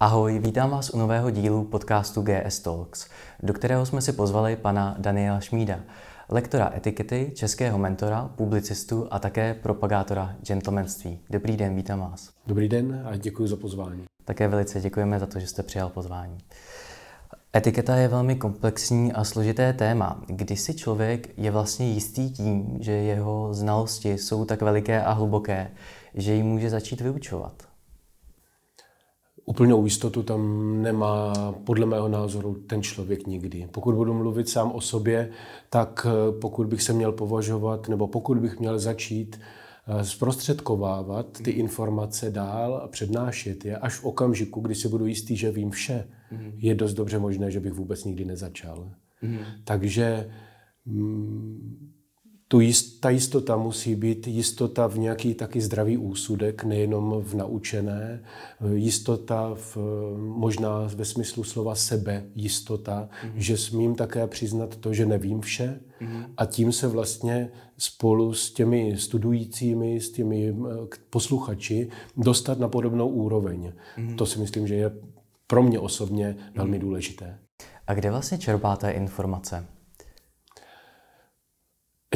Ahoj, vítám vás u nového dílu podcastu GS Talks, do kterého jsme si pozvali pana Daniela Šmída, lektora etikety, českého mentora, publicistu a také propagátora gentlemanství. Dobrý den, vítám vás. Dobrý den a děkuji za pozvání. Také velice děkujeme za to, že jste přijal pozvání. Etiketa je velmi komplexní a složité téma, kdy si člověk je vlastně jistý tím, že jeho znalosti jsou tak veliké a hluboké, že ji může začít vyučovat. Úplnou jistotu tam nemá podle mého názoru ten člověk nikdy. Pokud budu mluvit sám o sobě, tak eh, pokud bych se měl považovat, nebo pokud bych měl začít eh, zprostředkovávat ty informace dál a přednášet je až v okamžiku, kdy si budu jistý, že vím vše, mm. je dost dobře možné, že bych vůbec nikdy nezačal. Mm. Takže mm, tu jist, ta jistota musí být jistota v nějaký taky zdravý úsudek, nejenom v naučené, jistota v, možná ve smyslu slova sebe jistota, mm-hmm. že smím také přiznat to, že nevím vše mm-hmm. a tím se vlastně spolu s těmi studujícími, s těmi eh, posluchači dostat na podobnou úroveň. Mm-hmm. To si myslím, že je pro mě osobně velmi mm-hmm. důležité. A kde vlastně čerpáte informace?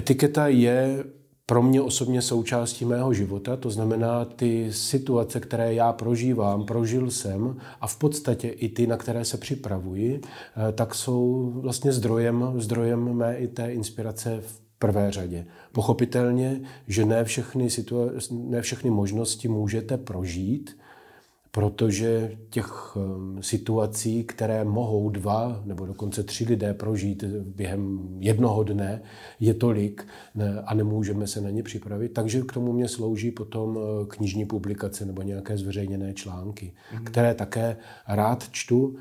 Etiketa je pro mě osobně součástí mého života, to znamená ty situace, které já prožívám, prožil jsem a v podstatě i ty, na které se připravuji, eh, tak jsou vlastně zdrojem, zdrojem mé i té inspirace v prvé řadě. Pochopitelně, že ne všechny, situa- ne všechny možnosti můžete prožít, protože těch ehm, situací, které mohou dva nebo dokonce tři lidé prožít během jednoho dne, je tolik a nemůžeme se na ně připravit. Takže k tomu mě slouží potom eh, knižní publikace nebo nějaké zveřejněné články, mm. které také rád čtu.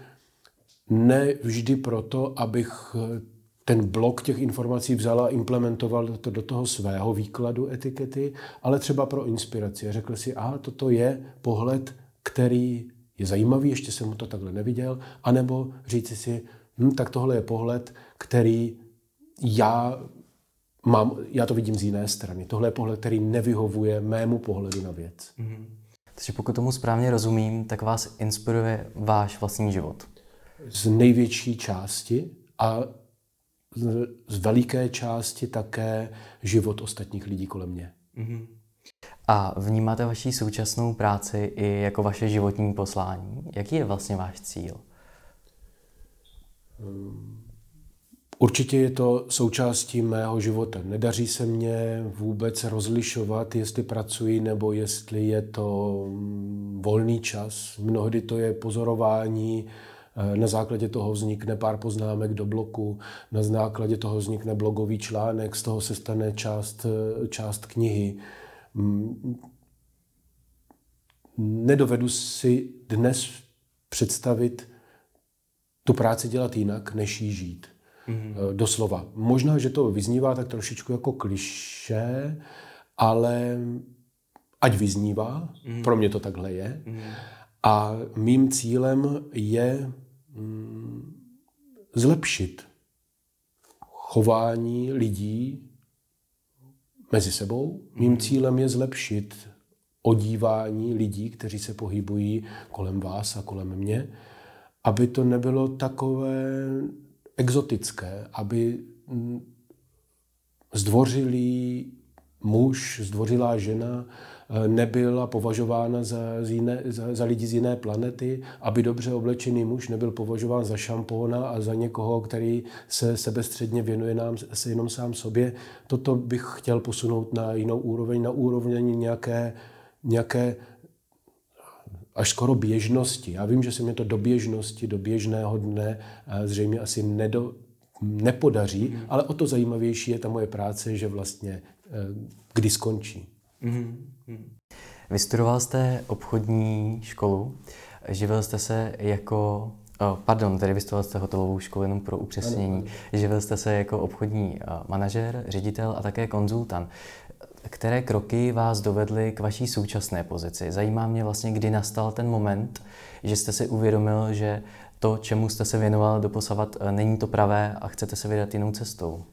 Ne vždy proto, abych eh, ten blok těch informací vzal a implementoval to do toho svého výkladu etikety, ale třeba pro inspiraci. Řekl si, aha, toto je pohled který je zajímavý, ještě jsem to takhle neviděl, anebo říci si, hm, tak tohle je pohled, který já mám, já to vidím z jiné strany. Tohle je pohled, který nevyhovuje mému pohledu na věc. Mm-hmm. Takže pokud tomu správně rozumím, tak vás inspiruje váš vlastní život. Z největší části a z veliké části také život ostatních lidí kolem mě. Mm-hmm. A vnímáte vaši současnou práci i jako vaše životní poslání? Jaký je vlastně váš cíl? Určitě je to součástí mého života. Nedaří se mně vůbec rozlišovat, jestli pracuji nebo jestli je to mm, volný čas. Mnohdy to je pozorování, eh, na základě toho vznikne pár poznámek do bloku, na základě toho vznikne blogový článek, z toho se stane část, eh, část knihy. Nedovedu si dnes představit tu práci dělat jinak, než jí žít. Mm-hmm. Doslova. Možná, že to vyznívá tak trošičku jako kliše, ale ať vyznívá, mm-hmm. pro mě to takhle je. Mm-hmm. A mým cílem je mm, zlepšit chování lidí mezi sebou. Mým mhm. cílem je zlepšit odívání lidí, kteří se pohybují kolem vás a kolem mě, aby to nebylo takové exotické, aby zdvořilý muž, zdvořilá žena nebyla považována za, jiné, za, za lidi z jiné planety, aby dobře oblečený muž nebyl považován za šampóna a za někoho, který se sebestředně věnuje nám se jenom sám sobě. Toto bych chtěl posunout na jinou úroveň, na úroveň nějaké, nějaké až skoro běžnosti. Já vím, že se mi to do běžnosti, do běžného dne eh, zřejmě asi nedo, nepodaří, mm. ale o to zajímavější je ta moje práce, že vlastně eh, kdy skončí. Mm-hmm. Vystudoval jste obchodní školu, živil jste se jako Oh, pardon, tedy vystudoval jste hotelovou školu jenom pro upřesnění. Ano, ano. Živil jste se jako obchodní manažer, ředitel a také konzultant. Které kroky vás dovedly k vaší současné pozici? Zajímá mě vlastně, kdy nastal ten moment, že jste si uvědomil, že to, čemu jste se věnoval doposavat, není to pravé a chcete se vydat jinou cestou.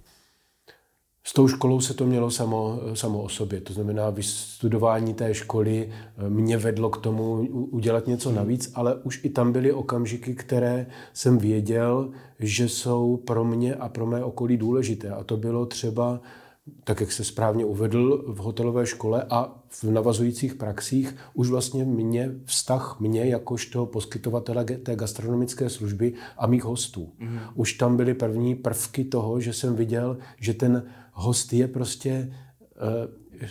S tou školou se to mělo samo, samo o sobě. To znamená, vystudování té školy eh, mě vedlo k tomu udělat něco hmm. navíc, ale už i tam byly okamžiky, které jsem věděl, že jsou pro mě a pro mé okolí důležité. A to bylo třeba, tak jak se správně uvedl, v hotelové škole a v navazujících praxích už vlastně mě, vztah mě jakožto poskytovatele té gastronomické služby a mých hostů. Mm. Už tam byly první prvky toho, že jsem viděl, že ten host je prostě eh,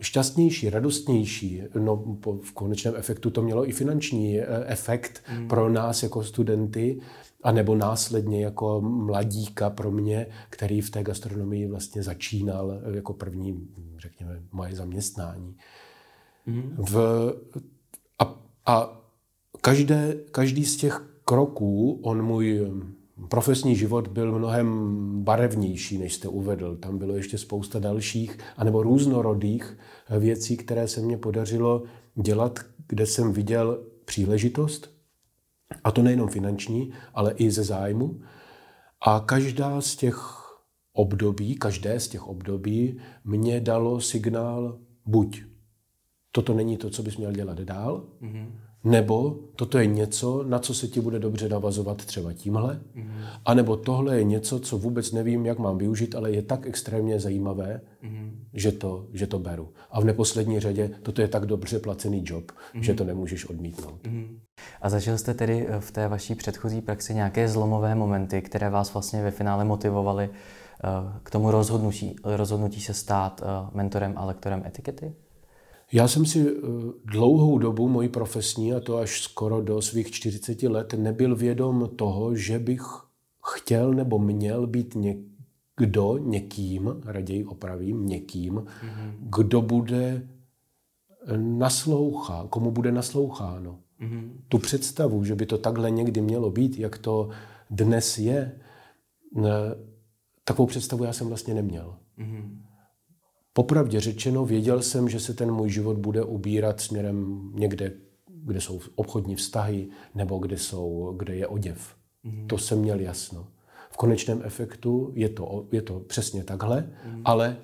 šťastnější, radostnější. No, v konečném efektu to mělo i finanční eh, efekt mm. pro nás jako studenty, a nebo následně jako mladíka pro mě, který v té gastronomii vlastně začínal eh, jako první, řekněme, moje zaměstnání. Mm. V, a, a každé, každý z těch kroků, on můj profesní život byl mnohem barevnější, než jste uvedl. Tam bylo ještě spousta dalších, anebo různorodých věcí, které se mně podařilo dělat, kde jsem viděl příležitost, a to nejenom finanční, ale i ze zájmu. A každá z těch období, každé z těch období mě dalo signál buď toto není to, co bys měl dělat dál, mm-hmm. Nebo toto je něco, na co se ti bude dobře navazovat třeba tímhle, mm-hmm. anebo tohle je něco, co vůbec nevím, jak mám využít, ale je tak extrémně zajímavé, mm-hmm. že, to, že to beru. A v neposlední řadě toto je tak dobře placený job, mm-hmm. že to nemůžeš odmítnout. Mm-hmm. A zažil jste tedy eh, v té vaší předchozí praxi nějaké zlomové momenty, které vás vlastně ve finále motivovaly eh, k tomu rozhodnutí, rozhodnutí se stát eh, mentorem a lektorem etikety? Já jsem si eh, dlouhou dobu, moji profesní, a to až skoro do svých 40 let, nebyl vědom toho, že bych chtěl nebo měl být někdo, někým, raději opravím, někým, mm-hmm. kdo bude naslouchá, komu bude nasloucháno. Mm-hmm. Tu představu, že by to takhle někdy mělo být, jak to dnes je, takovou představu já jsem vlastně neměl. Mm-hmm. Popravdě řečeno, věděl jsem, že se ten můj život bude ubírat směrem někde, kde jsou obchodní vztahy nebo kde, jsou, kde je oděv. Mm-hmm. To jsem měl jasno. V konečném efektu je to, je to přesně takhle, mm-hmm. ale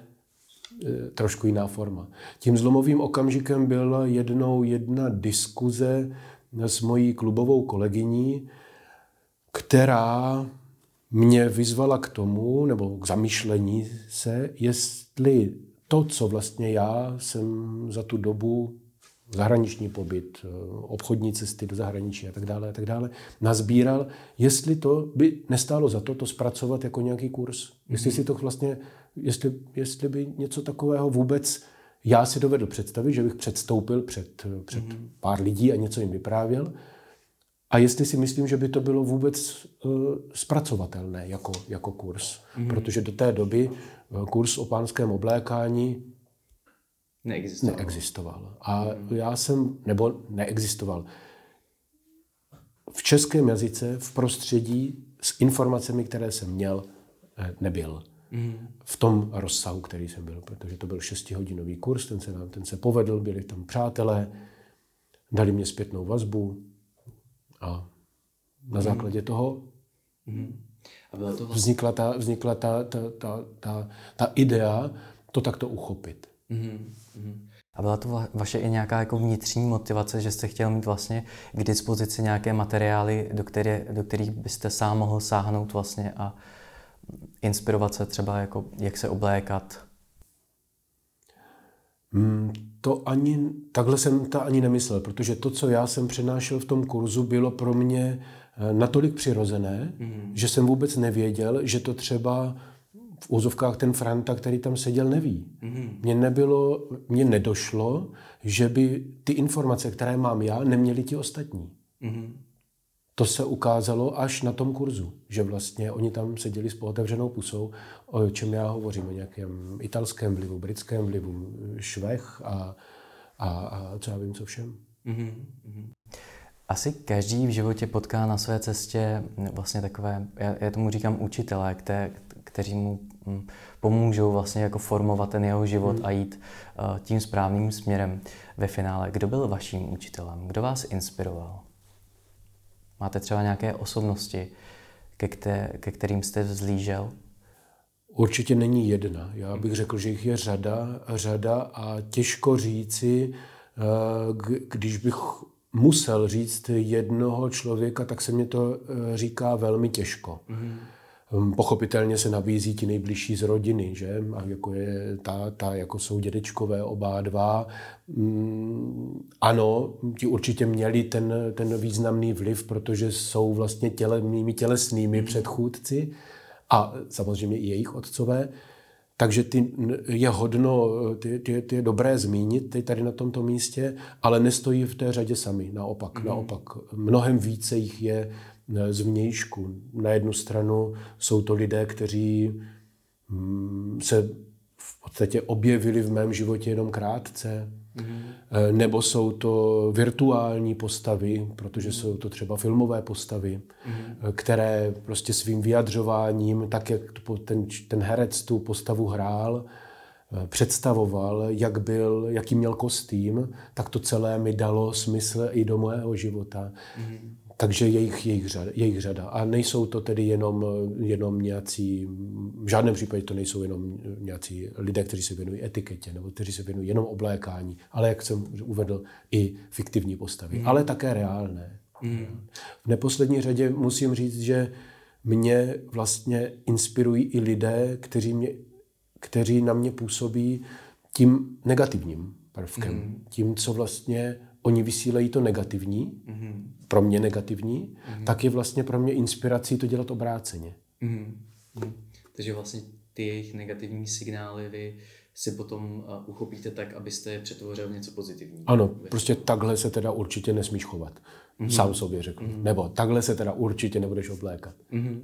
e, trošku jiná forma. Tím zlomovým okamžikem byla jednou jedna diskuze s mojí klubovou kolegyní, která mě vyzvala k tomu, nebo k zamýšlení se, jestli to, co vlastně já jsem za tu dobu zahraniční pobyt, eh, obchodní cesty do zahraničí a tak dále, a tak dále, nazbíral, jestli to by nestálo za to to zpracovat jako nějaký kurz. Mm-hmm. Jestli si to vlastně, jestli, jestli by něco takového vůbec já si dovedl představit, že bych předstoupil před, před mm-hmm. pár lidí a něco jim vyprávěl. A jestli si myslím, že by to bylo vůbec uh, zpracovatelné jako, jako kurz. Mm-hmm. Protože do té doby kurz o pánském oblékání neexistoval. neexistoval. A já jsem, nebo neexistoval. V českém jazyce, v prostředí s informacemi, které jsem měl, eh, nebyl. Mm. V tom rozsahu, který jsem byl, protože to byl šestihodinový kurz, ten se, nám, ten se povedl, byli tam přátelé, dali mě zpětnou vazbu a na mm. základě toho mm. A bylo to vlastně... Vznikla, ta, vznikla ta, ta, ta, ta, ta idea to takto uchopit. Mm-hmm. A byla to vaše i nějaká jako vnitřní motivace, že jste chtěl mít vlastně k dispozici nějaké materiály, do, které, do kterých byste sám mohl sáhnout vlastně a inspirovat se třeba, jako, jak se oblékat? Hmm, to ani, takhle jsem to ani nemyslel, protože to, co já jsem přenášel v tom kurzu, bylo pro mě Eh, natolik přirozené, mm. že jsem vůbec nevěděl, že to třeba v úzovkách ten Franta, který tam seděl, neví. Mm. Mně nebylo, mně nedošlo, že by ty informace, které mám já, neměli ti ostatní. Mm. To se ukázalo až na tom kurzu, že vlastně oni tam seděli s otevřenou pusou, o čem já hovořím, o nějakém italském vlivu, britském vlivu, švech a, a, a co já vím, co všem. Mm-hmm. Asi každý v životě potká na své cestě vlastně takové, já, já tomu říkám učitelé, které, kteří mu mm, pomůžou vlastně jako formovat ten jeho život hmm. a jít uh, tím správným směrem ve finále. Kdo byl vaším učitelem? Kdo vás inspiroval? Máte třeba nějaké osobnosti, ke, kter- ke kterým jste vzlížel? Určitě není jedna. Já bych řekl, že jich je řada, řada a těžko říci, eh, když bych musel říct jednoho člověka, tak se mě to eh, říká velmi těžko. Mm-hmm. Pochopitelně se nabízí ti nejbližší z rodiny, že? A jako je táta, jako jsou dědečkové oba dva. Mm, ano, ti určitě měli ten, ten významný vliv, protože jsou vlastně těle, mými tělesnými mm. předchůdci a samozřejmě i jejich otcové. Takže ty, je hodno, ty, ty, ty je dobré zmínit ty tady na tomto místě, ale nestojí v té řadě sami, naopak. Mm. naopak. Mnohem více jich je z vnějšku. Na jednu stranu jsou to lidé, kteří mm, se v podstatě objevili v mém životě jenom krátce, mm. nebo jsou to virtuální postavy, protože jsou to třeba filmové postavy, mm. které prostě svým vyjadřováním, tak jak ten, ten herec tu postavu hrál, eh, představoval, jak byl, jaký měl kostým, tak to celé mi dalo smysl i do mého života. Mm. Takže jejich, jejich, řada, jejich řada. A nejsou to tedy jenom, jenom nějací, v žádném případě to nejsou jenom nějací lidé, kteří se věnují etiketě nebo kteří se věnují jenom oblékání, ale jak jsem uvedl, i fiktivní postavy, mm. ale také reálné. Mm. V neposlední řadě musím říct, že mě vlastně inspirují i lidé, kteří, mě, kteří na mě působí tím negativním prvkem. Mm. Tím, co vlastně oni vysílají to negativní, mm-hmm. pro mě negativní, mm-hmm. tak je vlastně pro mě inspirací to dělat obráceně. Mm-hmm. Takže vlastně ty jejich negativní signály vy si potom uh, uchopíte tak, abyste je přetvořil v něco pozitivního. Ano, prostě takhle se teda určitě nesmíš chovat. Mm-hmm. Sám sobě řekl. Mm-hmm. Nebo takhle se teda určitě nebudeš oblékat. Mm-hmm.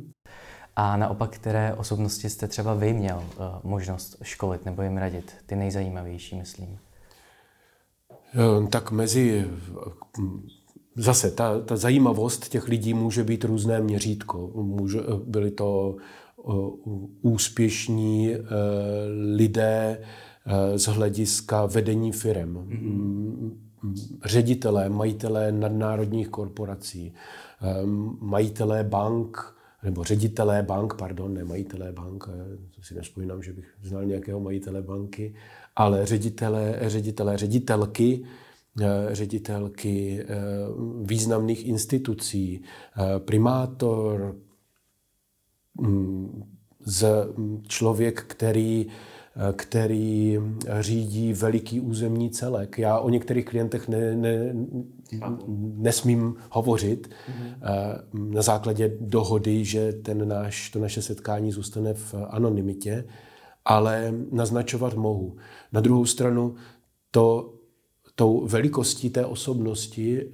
A naopak, které osobnosti jste třeba vy měl uh, možnost školit nebo jim radit? Ty nejzajímavější, myslím. Eh, tak mezi zase ta, ta zajímavost těch lidí může být různé měřítko. Může, byli to eh, úspěšní eh, lidé z hlediska vedení firm, mm-hmm. ředitelé, majitelé nadnárodních korporací, majitelé bank, nebo ředitelé bank, pardon, ne majitelé bank, to si nespomínám, že bych znal nějakého majitele banky, ale ředitele, ředitele ředitelky, eh, ředitelky eh, významných institucí, eh, primátor, mm, z člověk, který, který řídí veliký územní celek. Já o některých klientech ne, ne, nesmím hovořit mm-hmm. na základě dohody, že ten náš, to naše setkání zůstane v anonymitě, ale naznačovat mohu. Na druhou stranu to tou velikostí té osobnosti eh,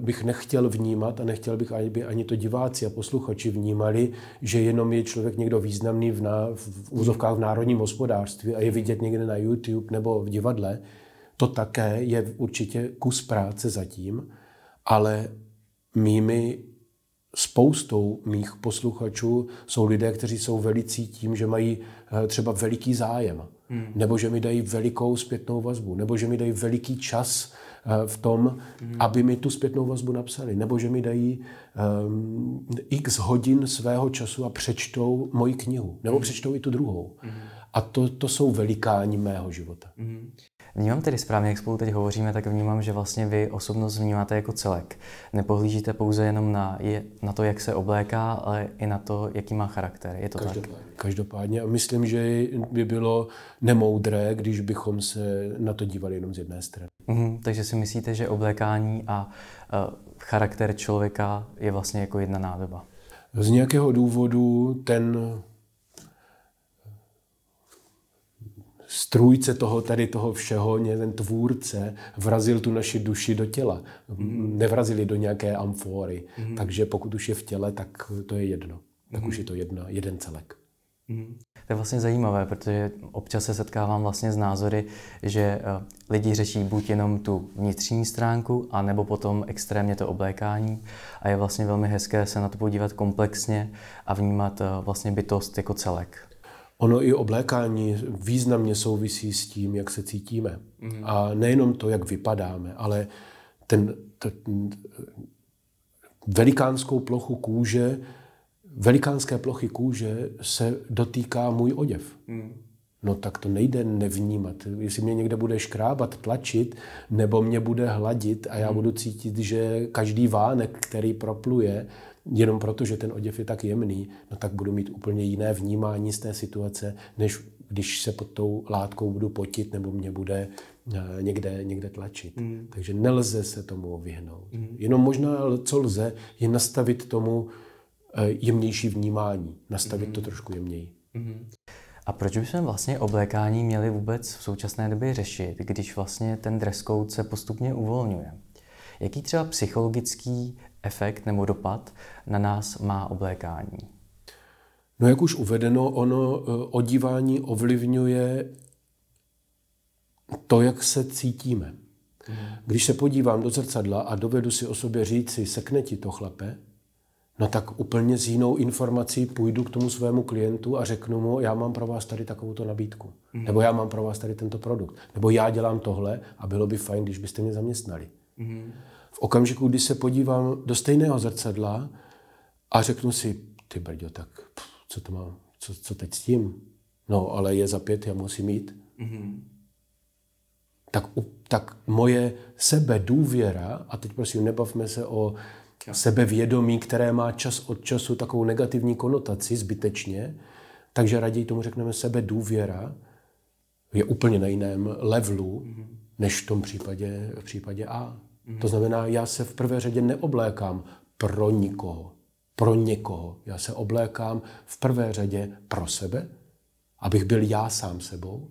bych nechtěl vnímat a nechtěl bych, aby ani to diváci a posluchači vnímali, že jenom je člověk někdo významný v, ná, v úzovkách v národním hospodářství a je vidět někde na YouTube nebo v divadle. To také je určitě kus práce zatím, ale mými spoustou mých posluchačů jsou lidé, kteří jsou velicí tím, že mají eh, třeba veliký zájem, hmm. nebo že mi dají velikou zpětnou vazbu, nebo že mi dají veliký čas eh, v tom, hmm. aby mi tu zpětnou vazbu napsali, nebo že mi dají um, x hodin svého času a přečtou moji knihu, nebo hmm. přečtou i tu druhou. Hmm. A to, to jsou velikáni mého života. Hmm. Vnímám tedy správně, jak spolu teď hovoříme, tak vnímám, že vlastně vy osobnost vnímáte jako celek. Nepohlížíte pouze jenom na, je, na to, jak se obléká, ale i na to, jaký má charakter. Je to Každopádně. tak? Každopádně. A myslím, že by bylo nemoudré, když bychom se na to dívali jenom z jedné strany. Mhm, takže si myslíte, že oblékání a uh, charakter člověka je vlastně jako jedna nádoba? Z nějakého důvodu ten strůjce toho tady toho všeho, ten tvůrce, vrazil tu naši duši do těla. Mm. Nevrazili do nějaké amfory. Mm. Takže pokud už je v těle, tak to je jedno. Tak mm. už je to jedna, jeden celek. Mm. To je vlastně zajímavé, protože občas se setkávám vlastně s názory, že eh, lidi řeší buď jenom tu vnitřní stránku, anebo potom extrémně to oblékání. A je vlastně velmi hezké se na to podívat komplexně a vnímat eh, vlastně bytost jako celek. Ono i oblékání významně souvisí s tím, jak se cítíme. Mm. A nejenom to, jak vypadáme, ale ten, ten velikánskou plochu kůže velikánské plochy kůže se dotýká můj oděv. Hmm. No tak to nejde nevnímat. Jestli mě někde bude škrábat, tlačit, nebo mě bude hladit a já hmm. budu cítit, že každý vánek, který propluje, jenom proto, že ten oděv je tak jemný, no tak budu mít úplně jiné vnímání z té situace, než když se pod tou látkou budu potit nebo mě bude eh, někde, někde tlačit. Mm. Takže nelze se tomu vyhnout. Mm. Jenom možná, co lze, je nastavit tomu eh, jemnější vnímání. Nastavit mm. to trošku jemněji. Mm. A proč bychom vlastně oblékání měli vůbec v současné době řešit, když vlastně ten dress code se postupně uvolňuje? Jaký třeba psychologický efekt nebo dopad na nás má oblékání? No jak už uvedeno, ono eh, odívání ovlivňuje to, jak se cítíme. Když se podívám do zrcadla a dovedu si o sobě říci, sekne ti to chlape, no tak úplně s jinou informací půjdu k tomu svému klientu a řeknu mu, já mám pro vás tady takovouto nabídku. Mm. Nebo já mám pro vás tady tento produkt. Nebo já dělám tohle a bylo by fajn, když byste mě zaměstnali. Mm. V okamžiku, kdy se podívám do stejného zrcadla a řeknu si, ty brďo, tak pff, co to mám, co, co teď s tím? No, ale je za pět, já musím jít. Mm-hmm. Tak, tak moje sebedůvěra, a teď prosím, nebavme se o sebevědomí, které má čas od času takovou negativní konotaci zbytečně, takže raději tomu řekneme sebedůvěra, je úplně na jiném levelu, mm-hmm. než v tom případě, v případě A. Mm-hmm. To znamená, já se v prvé řadě neoblékám pro nikoho pro někoho. Já se oblékám v prvé řadě pro sebe, abych byl já sám sebou.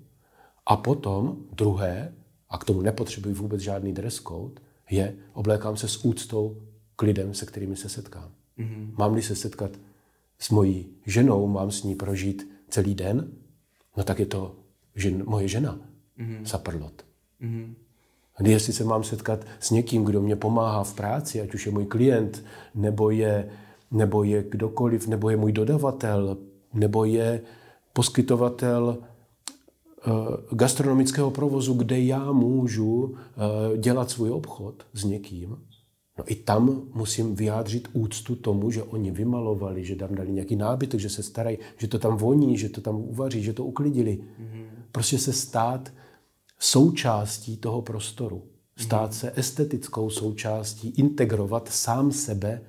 A potom druhé, a k tomu nepotřebuji vůbec žádný dress code, je oblékám se s úctou k lidem, se kterými se setkám. Mm-hmm. Mám-li se setkat s mojí ženou, mám s ní prožít celý den, no tak je to žen, moje žena, mm-hmm. zaprlot. Mm-hmm. Jestli se mám setkat s někým, kdo mě pomáhá v práci, ať už je můj klient, nebo je nebo je kdokoliv, nebo je můj dodavatel, nebo je poskytovatel eh, gastronomického provozu, kde já můžu eh, dělat svůj obchod s někým, no i tam musím vyjádřit úctu tomu, že oni vymalovali, že tam dali nějaký nábytek, že se starají, že to tam voní, že to tam uvaří, že to uklidili. Mm-hmm. Prostě se stát součástí toho prostoru. Stát mm-hmm. se estetickou součástí, integrovat sám sebe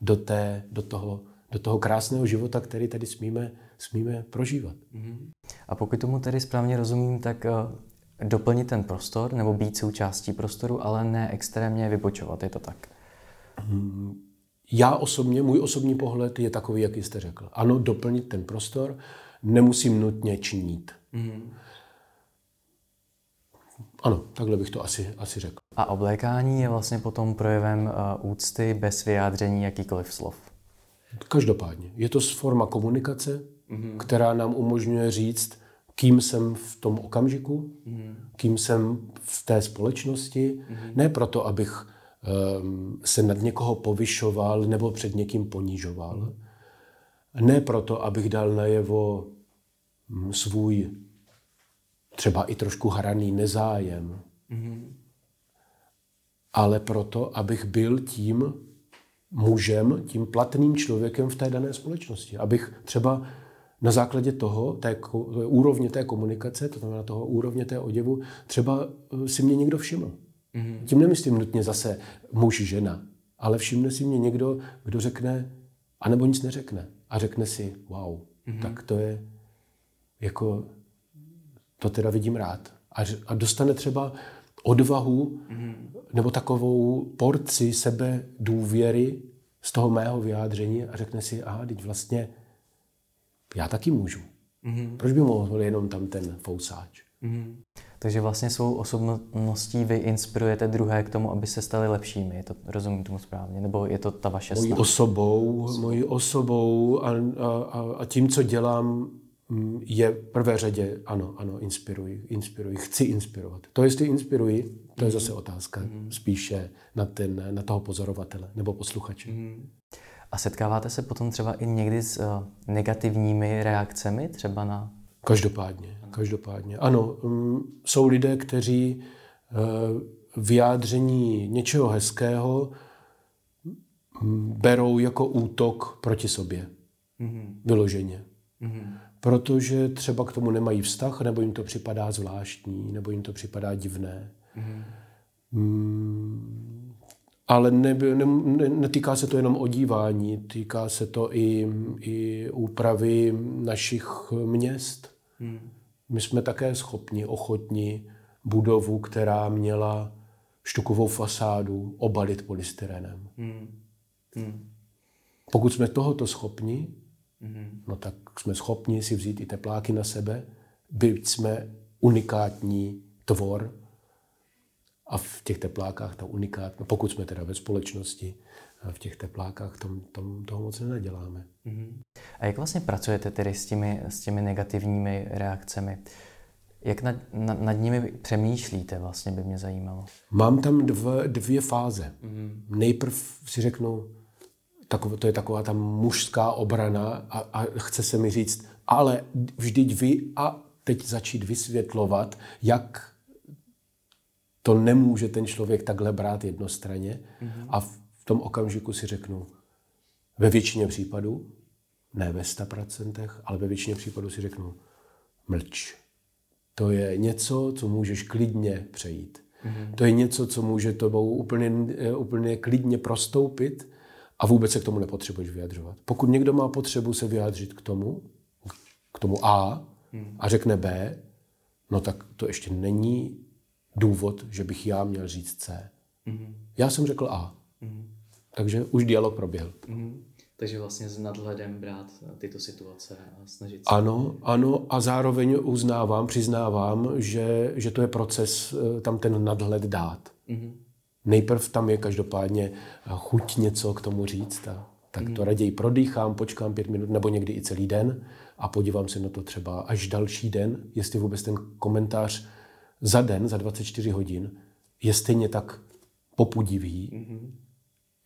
do, té, do, toho, do toho krásného života, který tady smíme, smíme prožívat. Mhm. A pokud tomu tedy správně rozumím, tak uh, doplnit ten prostor nebo být součástí prostoru, ale ne extrémně vybočovat, je to tak? Hmm. Já osobně, můj osobní pohled je takový, jak jste řekl. Ano, doplnit ten prostor, nemusím nutně činit. Mm. Ano, takhle bych to asi, asi řekl. A oblékání je vlastně potom projevem uh, úcty bez vyjádření jakýkoliv slov. Každopádně. Je to forma komunikace, mm-hmm. která nám umožňuje říct, kým jsem v tom okamžiku, mm-hmm. kým jsem v té společnosti. Mm-hmm. Ne proto, abych um, se nad někoho povyšoval nebo před někým ponižoval. Mm-hmm. Ne proto, abych dal najevo mm, svůj třeba i trošku hraný nezájem. Mm-hmm. Ale proto, abych byl tím mužem, tím platným člověkem v té dané společnosti. Abych třeba na základě toho, té, úrovně té komunikace, to znamená toho úrovně té oděvu, třeba eh, si mě někdo všiml. Mm-hmm. Tím nemyslím nutně zase muž, žena, ale všimne si mě někdo, kdo řekne, anebo nic neřekne. A řekne si, wow, mm-hmm. tak to je jako to teda vidím rád. A, a dostane třeba odvahu mm-hmm. nebo takovou porci sebe důvěry z toho mého vyjádření a řekne si, aha, teď vlastně já taky můžu. Mm-hmm. Proč by mohl jenom tam ten fousáč? Mm-hmm. Takže vlastně svou osobností vy inspirujete druhé k tomu, aby se stali lepšími. Je to, rozumím tomu správně? Nebo je to ta vaše Mojí osobou, mojí osobou a, a, a tím, co dělám, je v prvé řadě, ano, ano, inspiruji, inspiruji, chci inspirovat. To, jestli inspiruji, to je zase otázka mm. spíše na, ten, na toho pozorovatele nebo posluchače. Mm. A setkáváte se potom třeba i někdy s uh, negativními reakcemi třeba na... Každopádně, každopádně. Ano, um, jsou lidé, kteří uh, vyjádření něčeho hezkého berou jako útok proti sobě. Mm-hmm. Vyloženě. Mm-hmm. Protože třeba k tomu nemají vztah, nebo jim to připadá zvláštní, nebo jim to připadá divné. Mm-hmm. Mm, ale ne, ne, ne, netýká se to jenom odívání, týká se to i, i úpravy našich měst. Mm. My jsme také schopni, ochotni budovu, která měla štukovou fasádu, obalit polystyrenem. Mm. Mm. Pokud jsme tohoto schopni, mm. no tak jsme schopni si vzít i tepláky na sebe, byť jsme unikátní tvor a v těch teplákách ta unikátno, no pokud jsme teda ve společnosti, v těch teplákách tom, tom, toho moc nenaděláme. Mm. A jak vlastně pracujete tedy s těmi, s těmi negativními reakcemi? Jak nad, nad, nad nimi přemýšlíte, vlastně by mě zajímalo. Mám tam dv, dvě fáze. Mm. Nejprv si řeknu, takové, to je taková ta mužská obrana a, a chce se mi říct, ale vždyť vy a teď začít vysvětlovat, jak to nemůže ten člověk takhle brát jednostranně. Mm-hmm. A v tom okamžiku si řeknu, ve většině případů, ne ve 100%, ale ve většině případů si řeknu, mlč. To je něco, co můžeš klidně přejít. Mm-hmm. To je něco, co může tobou úplně, úplně klidně prostoupit a vůbec se k tomu nepotřebuješ vyjadřovat. Pokud někdo má potřebu se vyjádřit k tomu, k tomu A a řekne B, no tak to ještě není důvod, že bych já měl říct C. Mm-hmm. Já jsem řekl A. Mm-hmm. Takže už dialog proběhl. Mm-hmm. Takže vlastně s nadhledem brát tyto situace a snažit se. Ano, ano a zároveň uznávám, přiznávám, že, že to je proces eh, tam ten nadhled dát. Mm-hmm. Nejprv tam je každopádně chuť něco k tomu říct a tak to mm-hmm. raději prodýchám, počkám pět minut nebo někdy i celý den a podívám se na to třeba až další den, jestli vůbec ten komentář za den, za 24 hodin, je stejně tak popudivý, mm-hmm.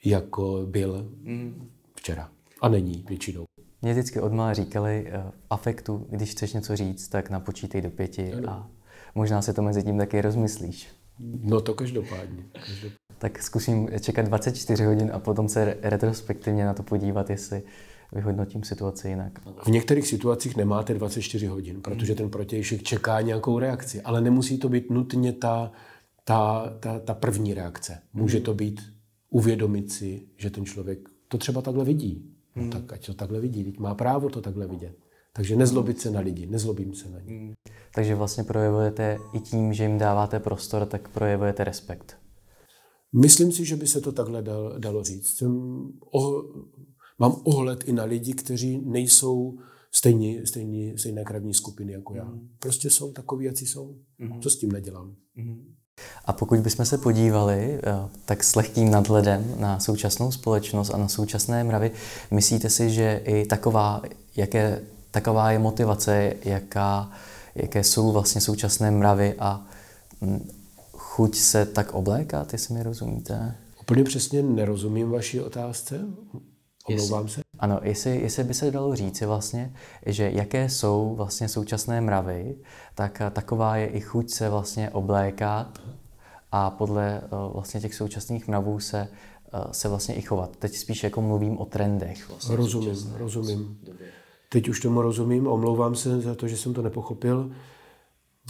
jako byl mm-hmm včera. A není většinou. Mě vždycky odmala říkali uh, afektu, když chceš něco říct, tak napočítej do pěti ano. a možná se to mezi tím taky rozmyslíš. No to každopádně. každopádně. Tak zkusím čekat 24 hodin a potom se retrospektivně na to podívat, jestli vyhodnotím situaci jinak. V některých situacích nemáte 24 hodin, protože ten protějšek čeká nějakou reakci, ale nemusí to být nutně ta, ta, ta, ta první reakce. Může hmm. to být uvědomit si, že ten člověk to třeba takhle vidí. No, hmm. tak ať to takhle vidí, teď má právo to takhle vidět. Takže nezlobit se na lidi, nezlobím se na ně. Hmm. Takže vlastně projevujete i tím, že jim dáváte prostor, tak projevujete respekt. Myslím si, že by se to takhle dal, dalo říct. Jsem oh, mám ohled i na lidi, kteří nejsou stejní, stejní, stejné krevní skupiny jako já. Hmm. Prostě jsou takový, jak jsou. Hmm. Co s tím nedělám? A pokud bychom se podívali eh, tak s lehkým nadhledem na současnou společnost a na současné mravy, myslíte si, že i taková, jaké, taková je motivace, jaká, jaké jsou vlastně současné mravy a hm, chuť se tak oblékat, jestli mi rozumíte? Úplně přesně nerozumím vaší otázce. Omlouvám se. Ano, jestli, jestli by se dalo říci vlastně, že jaké jsou vlastně současné mravy, tak taková je i chuť se vlastně oblékat a podle uh, vlastně těch současných mravů se, uh, se vlastně i chovat. Teď spíš jako mluvím o trendech. Vlastně rozumím, rozumím. Teď už tomu rozumím, omlouvám se za to, že jsem to nepochopil.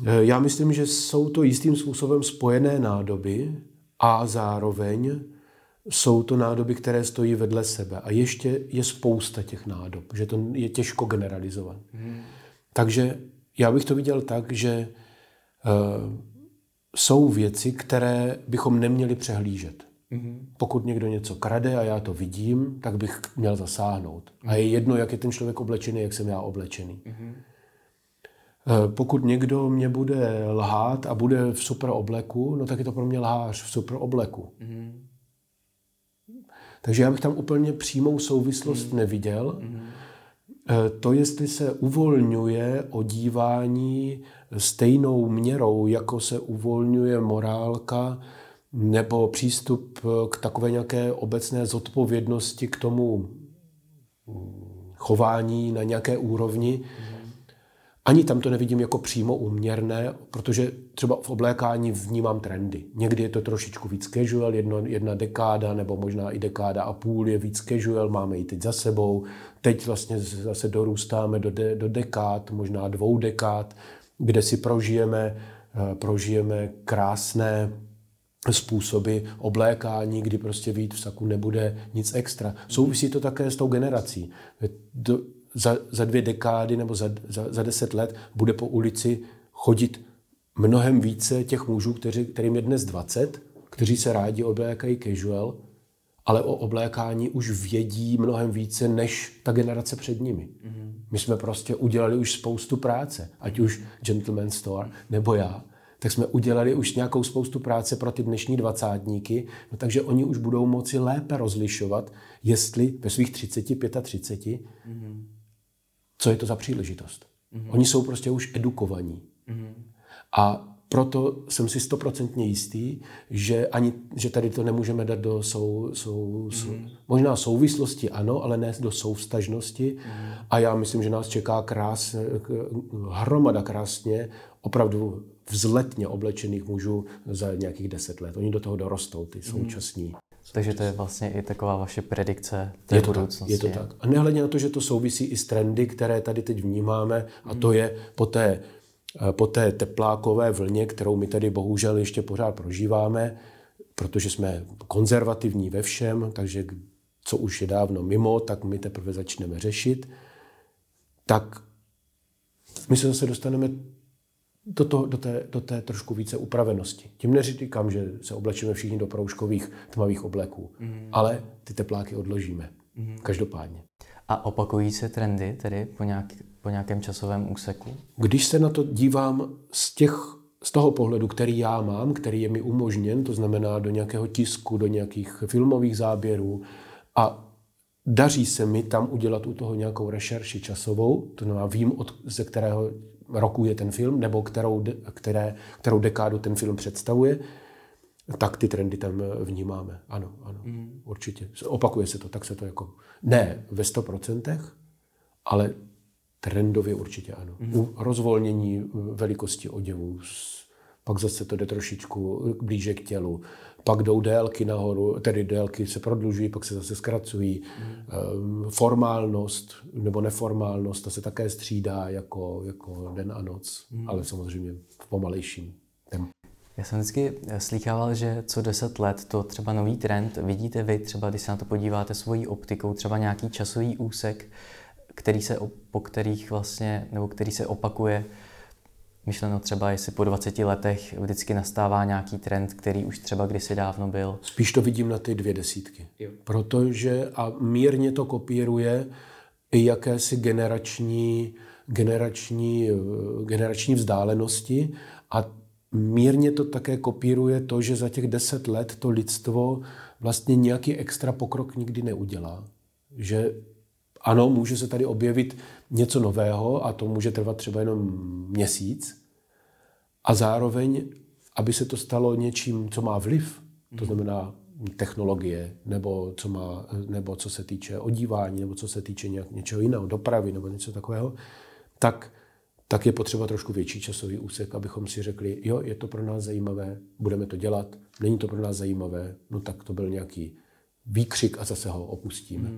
Eh, já myslím, že jsou to jistým způsobem spojené nádoby a zároveň jsou to nádoby, které stojí vedle sebe. A ještě je spousta těch nádob, že to je těžko generalizovat. Hmm. Takže já bych to viděl tak, že uh, jsou věci, které bychom neměli přehlížet. Hmm. Pokud někdo něco krade a já to vidím, tak bych měl zasáhnout. A je jedno, jak je ten člověk oblečený, jak jsem já oblečený. Hmm. Pokud někdo mě bude lhát a bude v super obleku, no tak je to pro mě lhář v super obleku. Mm. Takže já bych tam úplně přímou souvislost mm. neviděl. Mm. To, jestli se uvolňuje odívání stejnou měrou, jako se uvolňuje morálka nebo přístup k takové nějaké obecné zodpovědnosti k tomu chování na nějaké úrovni, mm. ani tam to nevidím jako přímo úměrné, protože třeba v oblékání vnímám trendy. Někdy je to trošičku víc casual, jedno, jedna dekáda nebo možná i dekáda a půl je víc casual, máme ji teď za sebou. Teď vlastně zase dorůstáme do, de, do dekád, možná dvou dekád, kde si prožijeme, eh, prožijeme krásné způsoby oblékání, kdy prostě vít v saku nebude nic extra. Souvisí to také s tou generací. Do, za, za dvě dekády nebo za, za, za deset let bude po ulici chodit mnohem více těch mužů, kteří, kterým je dnes 20, kteří se rádi oblékají casual, ale o oblékání už vědí mnohem více než ta generace před nimi. Mm-hmm. My jsme prostě udělali už spoustu práce, ať už Gentleman Store nebo já, tak jsme udělali už nějakou spoustu práce pro ty dnešní dvacátníky, no takže oni už budou moci lépe rozlišovat, jestli ve svých 30, 35, mm-hmm co je to za příležitost. Mm-hmm. Oni jsou prostě už edukovaní. Mm-hmm. A proto jsem si stoprocentně jistý, že ani, že tady to nemůžeme dát do sou, sou, mm. sou, možná souvislosti, ano, ale ne do souvstažnosti. Mm. A já myslím, že nás čeká krás, hromada krásně, opravdu vzletně oblečených mužů za nějakých deset let. Oni do toho dorostou, ty současní. Mm. Takže to je vlastně i taková vaše predikce té je to budoucnosti. Tak, je to tak. A nehledě na to, že to souvisí i s trendy, které tady teď vnímáme, a to je po té, eh, po té teplákové vlně, kterou my tady bohužel ještě pořád prožíváme, protože jsme konzervativní ve všem, takže co už je dávno mimo, tak my teprve začneme řešit, tak my se zase dostaneme do, to, do, té, do té trošku více upravenosti. Tím neříkám, že se oblečíme všichni do proužkových tmavých obleků, mm. ale ty tepláky odložíme. Mm. Každopádně. A opakují se trendy tedy po, nějak, po nějakém časovém úseku? Když se na to dívám z těch z toho pohledu, který já mám, který je mi umožněn, to znamená do nějakého tisku, do nějakých filmových záběrů a daří se mi tam udělat u toho nějakou rešerši časovou, to znamená vím, od, ze kterého roku je ten film, nebo kterou, které, kterou dekádu ten film představuje, tak ty trendy tam vnímáme. Ano, ano, mm. určitě. Opakuje se to, tak se to jako... Ne ve 100%, ale trendově určitě ano. Mm. U rozvolnění velikosti oděvů, pak zase to jde trošičku blíže k tělu pak jdou délky nahoru, tedy délky se prodlužují, pak se zase zkracují. Mm. Formálnost nebo neformálnost, ta se také střídá jako, jako den a noc, mm. ale samozřejmě v pomalejším tempu. Já jsem vždycky slýchával, že co deset let to třeba nový trend, vidíte vy třeba, když se na to podíváte svojí optikou, třeba nějaký časový úsek, který se, po kterých vlastně, nebo který se opakuje myšleno třeba, jestli po 20 letech vždycky nastává nějaký trend, který už třeba kdysi dávno byl? Spíš to vidím na ty dvě desítky. Jo. Protože a mírně to kopíruje i jakési generační, generační, generační vzdálenosti a mírně to také kopíruje to, že za těch deset let to lidstvo vlastně nějaký extra pokrok nikdy neudělá. Že ano, může se tady objevit něco nového a to může trvat třeba jenom měsíc. A zároveň, aby se to stalo něčím, co má vliv, to znamená technologie, nebo co, má, nebo co se týče odívání, nebo co se týče nějak, něčeho jiného, dopravy nebo něco takového, tak, tak je potřeba trošku větší časový úsek, abychom si řekli, jo, je to pro nás zajímavé, budeme to dělat, není to pro nás zajímavé, no tak to byl nějaký výkřik a zase ho opustíme.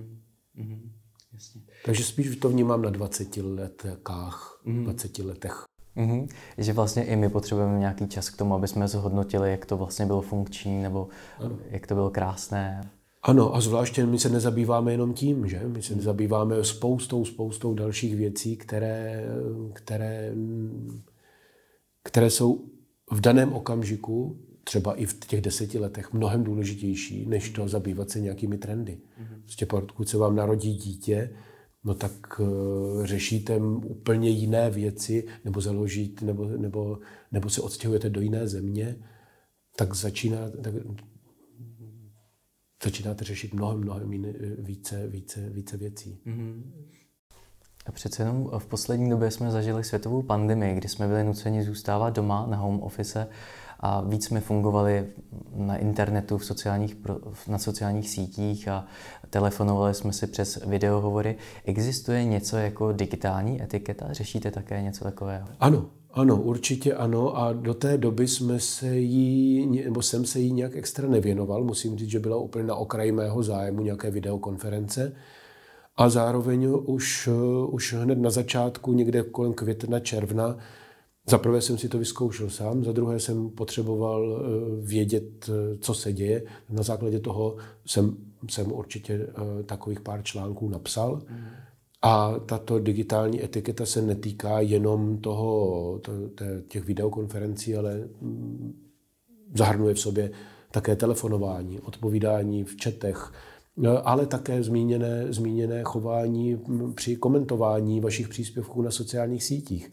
Mm. Jasně. Takže spíš to vnímám na 20 letkách, mm. 20 letech. Mm-hmm. Že vlastně i my potřebujeme nějaký čas k tomu, aby jsme zhodnotili, jak to vlastně bylo funkční, nebo ano. jak to bylo krásné. Ano, a zvláště my se nezabýváme jenom tím, že? My se nezabýváme spoustou, spoustou dalších věcí, které, které, které jsou v daném okamžiku, třeba i v těch deseti letech, mnohem důležitější, než to zabývat se nějakými trendy. Mm-hmm. Prostě pokud se vám narodí dítě, no tak uh, řešíte úplně jiné věci, nebo založíte, nebo, nebo, nebo se odstěhujete do jiné země, tak, začíná, tak začínáte řešit mnohem, mnohem jiné, více, více, více věcí. Mm-hmm. A přece jenom v poslední době jsme zažili světovou pandemii, kdy jsme byli nuceni zůstávat doma na home office a víc jsme fungovali na internetu, v sociálních, na sociálních sítích a telefonovali jsme si přes videohovory. Existuje něco jako digitální etiketa? Řešíte také něco takového? Ano, ano, určitě ano a do té doby jsme se jí, nebo jsem se jí nějak extra nevěnoval. Musím říct, že byla úplně na okraji mého zájmu nějaké videokonference. A zároveň už, už hned na začátku, někde kolem května, června, za prvé jsem si to vyzkoušel sám, za druhé jsem potřeboval eh, vědět, eh, co se děje. Na základě toho jsem, jsem určitě eh, takových pár článků napsal. A tato digitální etiketa se netýká jenom toho, těch videokonferencí, ale mm, zahrnuje v sobě také telefonování, odpovídání v četech, ale také zmíněné, zmíněné chování mm, při komentování vašich příspěvků na sociálních sítích.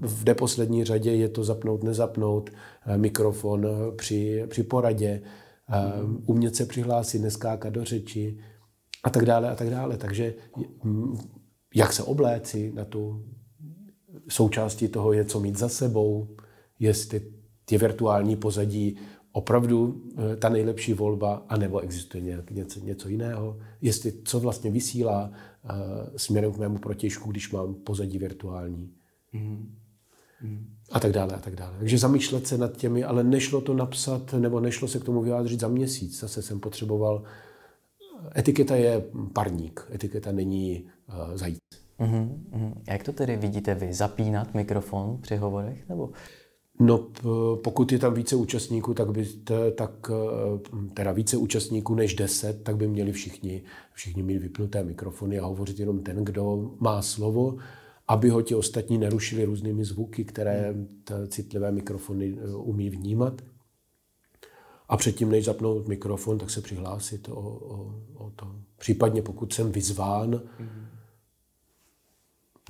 V neposlední řadě je to zapnout, nezapnout, mikrofon při, při poradě, mm. umět se přihlásit, neskákat do řeči, a tak dále a tak dále. Takže mm, jak se obléci na tu součástí toho je, co mít za sebou, jestli je virtuální pozadí opravdu eh, ta nejlepší volba, anebo existuje nějak něco, něco jiného, jestli co vlastně vysílá směrem k mému protěžku, když mám pozadí virtuální. Mm. Mm. A tak dále, a tak dále. Takže zamýšlet se nad těmi, ale nešlo to napsat, nebo nešlo se k tomu vyjádřit za měsíc. Zase jsem potřeboval Etiketa je parník, etiketa není uh, zajíc. Uh-huh, uh-huh. Jak to tedy vidíte vy? Zapínat mikrofon při hovorech? Nebo? No, pokud je tam více účastníků, tak by t, tak, eh, teda více účastníků než deset, tak by měli všichni, všichni mít vypnuté mikrofony a hovořit jenom ten, kdo má slovo, aby ho ti ostatní nerušili různými zvuky, které citlivé mikrofony eh, umí vnímat. A předtím, než zapnout mikrofon, tak se přihlásit o, o, o to. Případně pokud jsem vyzván, mm-hmm.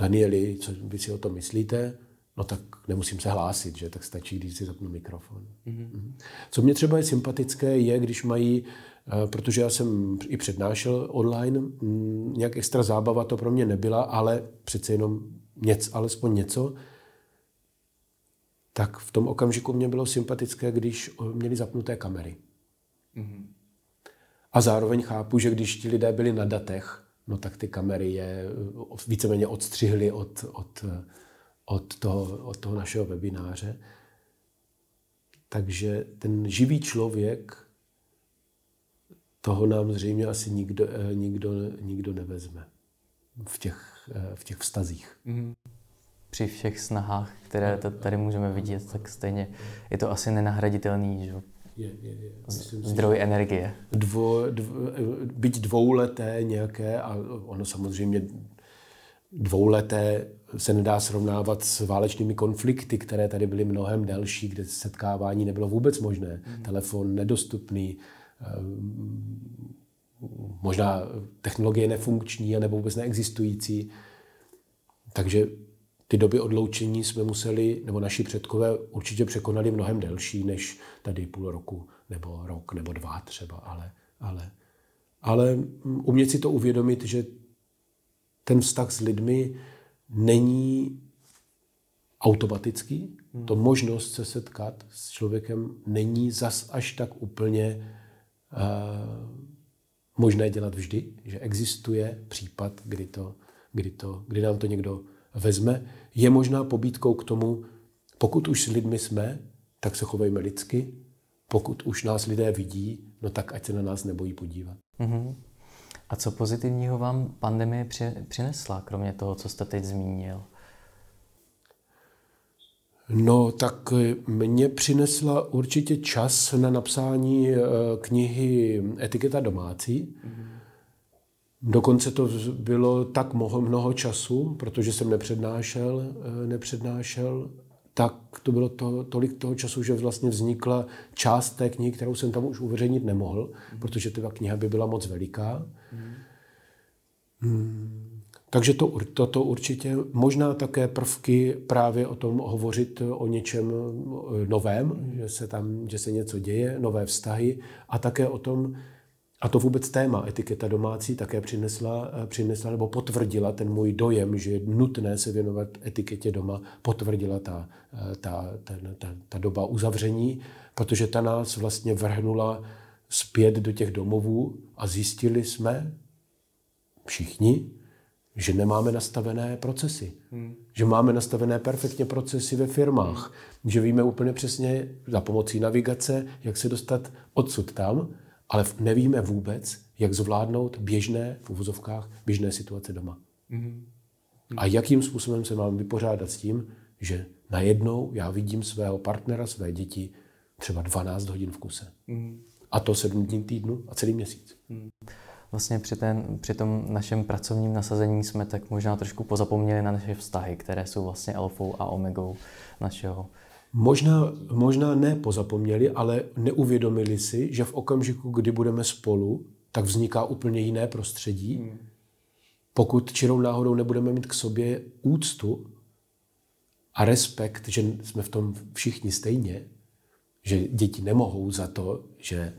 Danieli, co vy si o tom myslíte, no tak nemusím se hlásit, že tak stačí, když si zapnu mikrofon. Mm-hmm. Co mě třeba je sympatické, je, když mají, protože já jsem i přednášel online, mm, nějak extra zábava to pro mě nebyla, ale přece jenom něco, alespoň něco, tak v tom okamžiku mě bylo sympatické, když měli zapnuté kamery. Mm-hmm. A zároveň chápu, že když ti lidé byli na datech, no tak ty kamery je víceméně odstřihly od, od, od, toho, od toho našeho webináře. Takže ten živý člověk, toho nám zřejmě asi nikdo, eh, nikdo, nikdo nevezme v těch, eh, v těch vztazích. Mm-hmm při všech snahách, které tady můžeme vidět, tak stejně je to asi nenahraditelný že? Je, je, je. zdroj si, energie. Dvo, dvo, byť dvouleté nějaké, a ono samozřejmě dvouleté se nedá srovnávat s válečnými konflikty, které tady byly mnohem delší, kde setkávání nebylo vůbec možné. Mm. Telefon nedostupný, možná technologie nefunkční nebo vůbec neexistující. Takže ty doby odloučení jsme museli, nebo naši předkové určitě překonali mnohem delší než tady půl roku, nebo rok, nebo dva třeba, ale, ale, ale umět si to uvědomit, že ten vztah s lidmi není automatický. Hmm. To možnost se setkat s člověkem není zas až tak úplně možné dělat vždy, že existuje případ, kdy, to, kdy, to, kdy nám to někdo vezme, je možná pobídkou k tomu, pokud už s lidmi jsme, tak se chovejme lidsky, pokud už nás lidé vidí, no tak ať se na nás nebojí podívat. Mm-hmm. A co pozitivního vám pandemie při, přinesla, kromě toho, co jste teď zmínil? No, tak mě přinesla určitě čas na napsání eh, knihy Etiketa domácí. Mm-hmm Dokonce to bylo tak mnoho, mnoho času, protože jsem nepřednášel, eh, nepřednášel, tak to bylo to, tolik toho času, že vlastně vznikla část té knihy, kterou jsem tam už uveřejnit nemohl, mm. protože ta kniha by byla moc veliká. Mm. Hmm. Takže to, to, to určitě, možná také prvky právě o tom hovořit o něčem eh, novém, mm. že se tam, že se něco děje, nové vztahy a také o tom, A to vůbec téma etiketa domácí také přinesla, eh, přinesla nebo potvrdila ten můj dojem, že je nutné se věnovat etiketě doma, potvrdila ta, eh, ta, ta, ta, ta doba uzavření, protože ta nás vlastně vrhnula zpět do těch domovů a zjistili jsme všichni, že nemáme nastavené procesy. Hmm. Že máme nastavené perfektně procesy ve firmách. Hmm. Že víme úplně přesně za pomocí navigace, jak se dostat odsud tam, ale nevíme vůbec, jak zvládnout běžné, v uvozovkách, běžné situace doma. Mm-hmm. A jakým způsobem se mám vypořádat s tím, že najednou já vidím svého partnera, své děti třeba 12 hodin v kuse. Mm-hmm. A to 7 dní týdnu a celý měsíc. Mm. Vlastně při, ten, při tom našem pracovním nasazení jsme tak možná trošku pozapomněli na naše vztahy, které jsou vlastně alfou a omegou našeho Možná, možná ne pozapomněli, ale neuvědomili si, že v okamžiku, kdy budeme spolu, tak vzniká úplně jiné prostředí. Hmm. Pokud čirou náhodou nebudeme mít k sobě úctu a respekt, že jsme v tom všichni stejně, že děti nemohou za to, že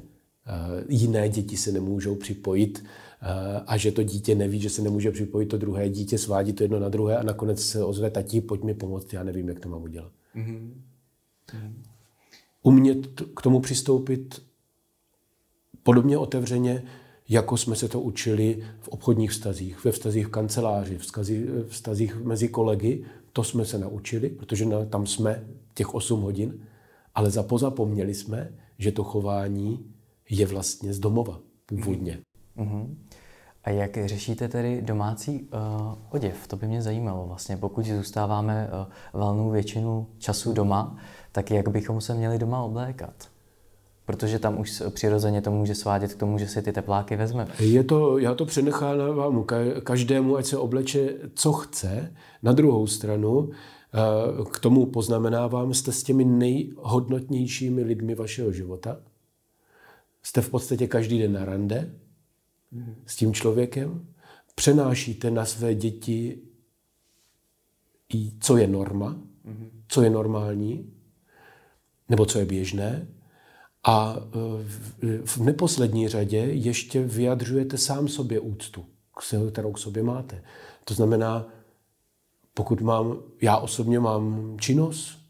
jiné děti se nemůžou připojit uh, a že to dítě neví, že se nemůže připojit to druhé dítě, svádí to jedno na druhé a nakonec se ozve tati, pojď mi pomoct, já nevím, jak to mám udělat. Mm-hmm. Umět k tomu přistoupit podobně otevřeně, jako jsme se to učili v obchodních vztazích, ve vztazích v kanceláři, v vztazích mezi kolegy. To jsme se naučili, protože tam jsme těch 8 hodin, ale zapozapomněli jsme, že to chování je vlastně z domova původně. Mm-hmm. A jak řešíte tedy domácí uh, oděv? To by mě zajímalo vlastně. Pokud zůstáváme uh, valnou většinu času doma, tak jak bychom se měli doma oblékat? Protože tam už přirozeně to může svádět k tomu, že si ty tepláky vezme. Je to, já to přenechávám každému, ať se obleče, co chce. Na druhou stranu, eh, k tomu poznamenávám, jste s těmi nejhodnotnějšími lidmi vašeho života. Jste v podstatě každý den na rande s tím člověkem. Přenášíte na své děti, co je norma, co je normální, nebo co je běžné. A e, v neposlední řadě ještě vyjadřujete sám sobě úctu, kterou k sobě máte. To znamená, pokud mám, já osobně mám činnost,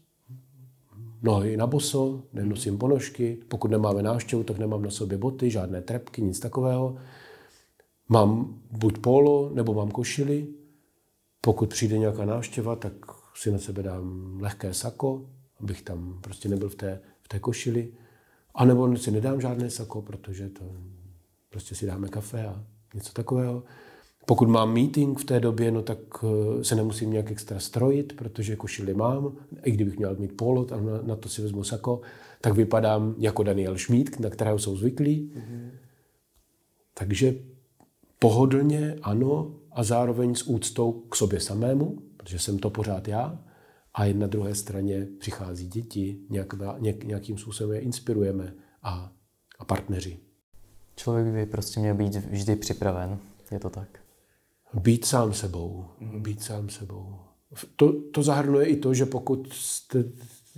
nohy na boso, nenosím ponožky, pokud nemáme návštěvu, tak nemám na sobě boty, žádné trepky, nic takového. Mám buď polo, nebo mám košily. Pokud přijde nějaká návštěva, tak si na sebe dám lehké sako, abych tam prostě nebyl v té, v té košili. A nebo si nedám žádné sako, protože to prostě si dáme kafe a něco takového. Pokud mám meeting v té době, no tak eh, se nemusím nějak extra strojit, protože košili mám. I kdybych měl mít polo, a na, na to si vezmu sako, tak vypadám jako Daniel Schmid, na kterého jsou zvyklí. Mm-hmm. Takže pohodlně, ano, a zároveň s úctou k sobě samému, protože jsem to pořád já a na druhé straně přichází děti, nějak, nějak, nějakým způsobem je inspirujeme a, a partneři. Člověk by prostě měl být vždy připraven, je to tak? Být sám sebou, mm. být sám sebou. To, to zahrnuje i to, že pokud jste,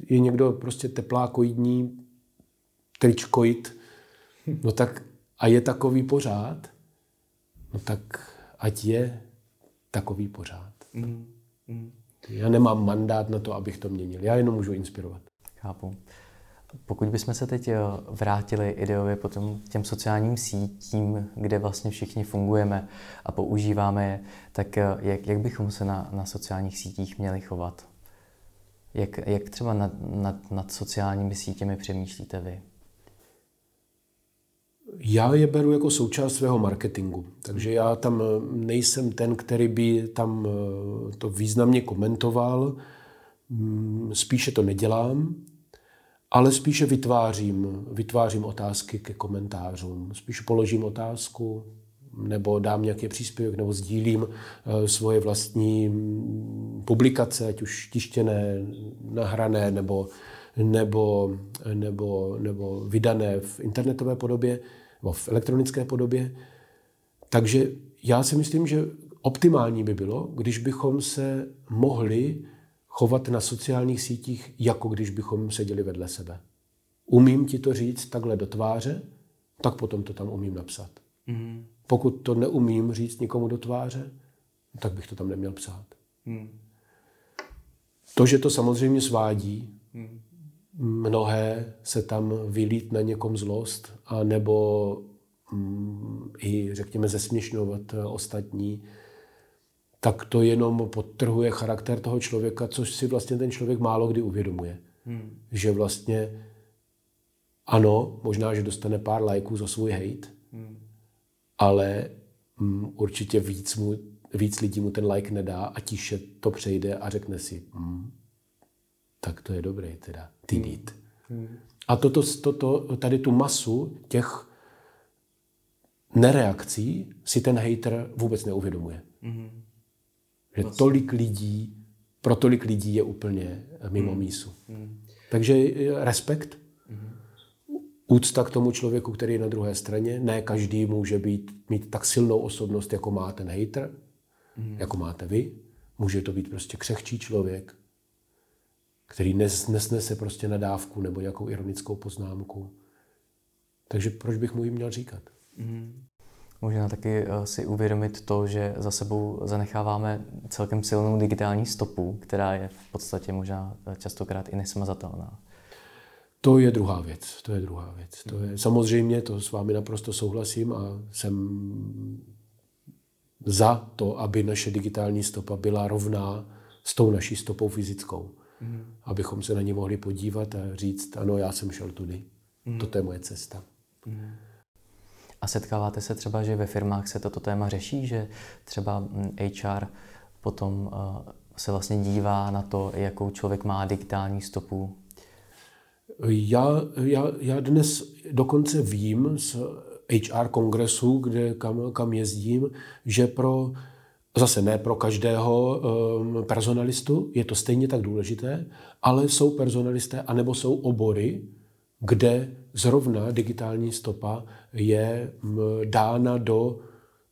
je někdo prostě teplákoidní, tričkoid, no tak a je takový pořád, no tak ať je takový pořád. Mm. Mm. Já nemám mandát na to, abych to měnil. Já jenom můžu inspirovat. Chápu. Pokud bychom se teď eh, vrátili ideově potom těm sociálním sítím, kde vlastně všichni fungujeme a používáme je, tak eh, jak, jak bychom se na, na sociálních sítích měli chovat? Jak, jak třeba nad, nad, nad sociálními sítěmi přemýšlíte vy? Já je beru jako součást svého marketingu, takže já tam eh, nejsem ten, který by tam to významně komentoval, mm, spíše to nedělám, ale spíše vytvářím, vytvářím otázky ke komentářům. Spíš položím otázku, nebo dám nějaký příspěvek, nebo sdílím eh, svoje vlastní mm, publikace, ať už tištěné, nahrané, nebo, nebo, nebo, nebo vydané v internetové podobě nebo v elektronické podobě. Takže já si myslím, že optimální by bylo, když bychom se mohli chovat na sociálních sítích, jako když bychom seděli vedle sebe. Umím ti to říct takhle do tváře, tak potom to tam umím napsat. Mm. Pokud to neumím říct nikomu do tváře, tak bych to tam neměl psát. Mm. To, že to samozřejmě svádí, mm. mnohé se tam vylít na někom zlost, a nebo mm, i, řekněme, zesměšňovat ostatní, tak to jenom podtrhuje charakter toho člověka, což si vlastně ten člověk málo kdy uvědomuje. Hmm. Že vlastně ano, možná, že dostane pár lajků za svůj hate, hmm. ale mm, určitě víc, mu, víc lidí mu ten like nedá a tiše to přejde a řekne si, mm, tak to je dobré teda, ty hmm. dít. Hmm. A toto, toto, tady tu masu těch nereakcí si ten hater vůbec neuvědomuje. Hmm. Že vlastně. tolik lidí, pro tolik lidí je úplně mimo hmm. mísu. Hmm. Takže eh, respekt, hmm. úcta k tomu člověku, který je na druhé straně. Ne každý může být, mít tak silnou osobnost, jako má ten hater, hmm. jako máte vy. Může to být prostě křehčí člověk, který nes, nesnese prostě nadávku nebo nějakou ironickou poznámku. Takže proč bych mu ji měl říkat? Hmm. Možná taky eh, si uvědomit to, že za sebou zanecháváme celkem silnou digitální stopu, která je v podstatě možná eh, častokrát i nesmazatelná. To je druhá věc. To je druhá věc. To je, samozřejmě, to s vámi naprosto souhlasím a jsem za to, aby naše digitální stopa byla rovná s tou naší stopou fyzickou. Mm. Abychom se na ně mohli podívat a říct, ano, já jsem šel tudy. Mm. Toto je moje cesta. Mm. A setkáváte se třeba, že ve firmách se toto téma řeší, že třeba HR potom eh, se vlastně dívá na to, jakou člověk má digitální stopu? Já, já, já dnes dokonce vím z HR kongresu, kde, kam, kam jezdím, že pro Zase ne pro každého um, personalistu, je to stejně tak důležité, ale jsou personalisté, anebo jsou obory, kde zrovna digitální stopa je dána do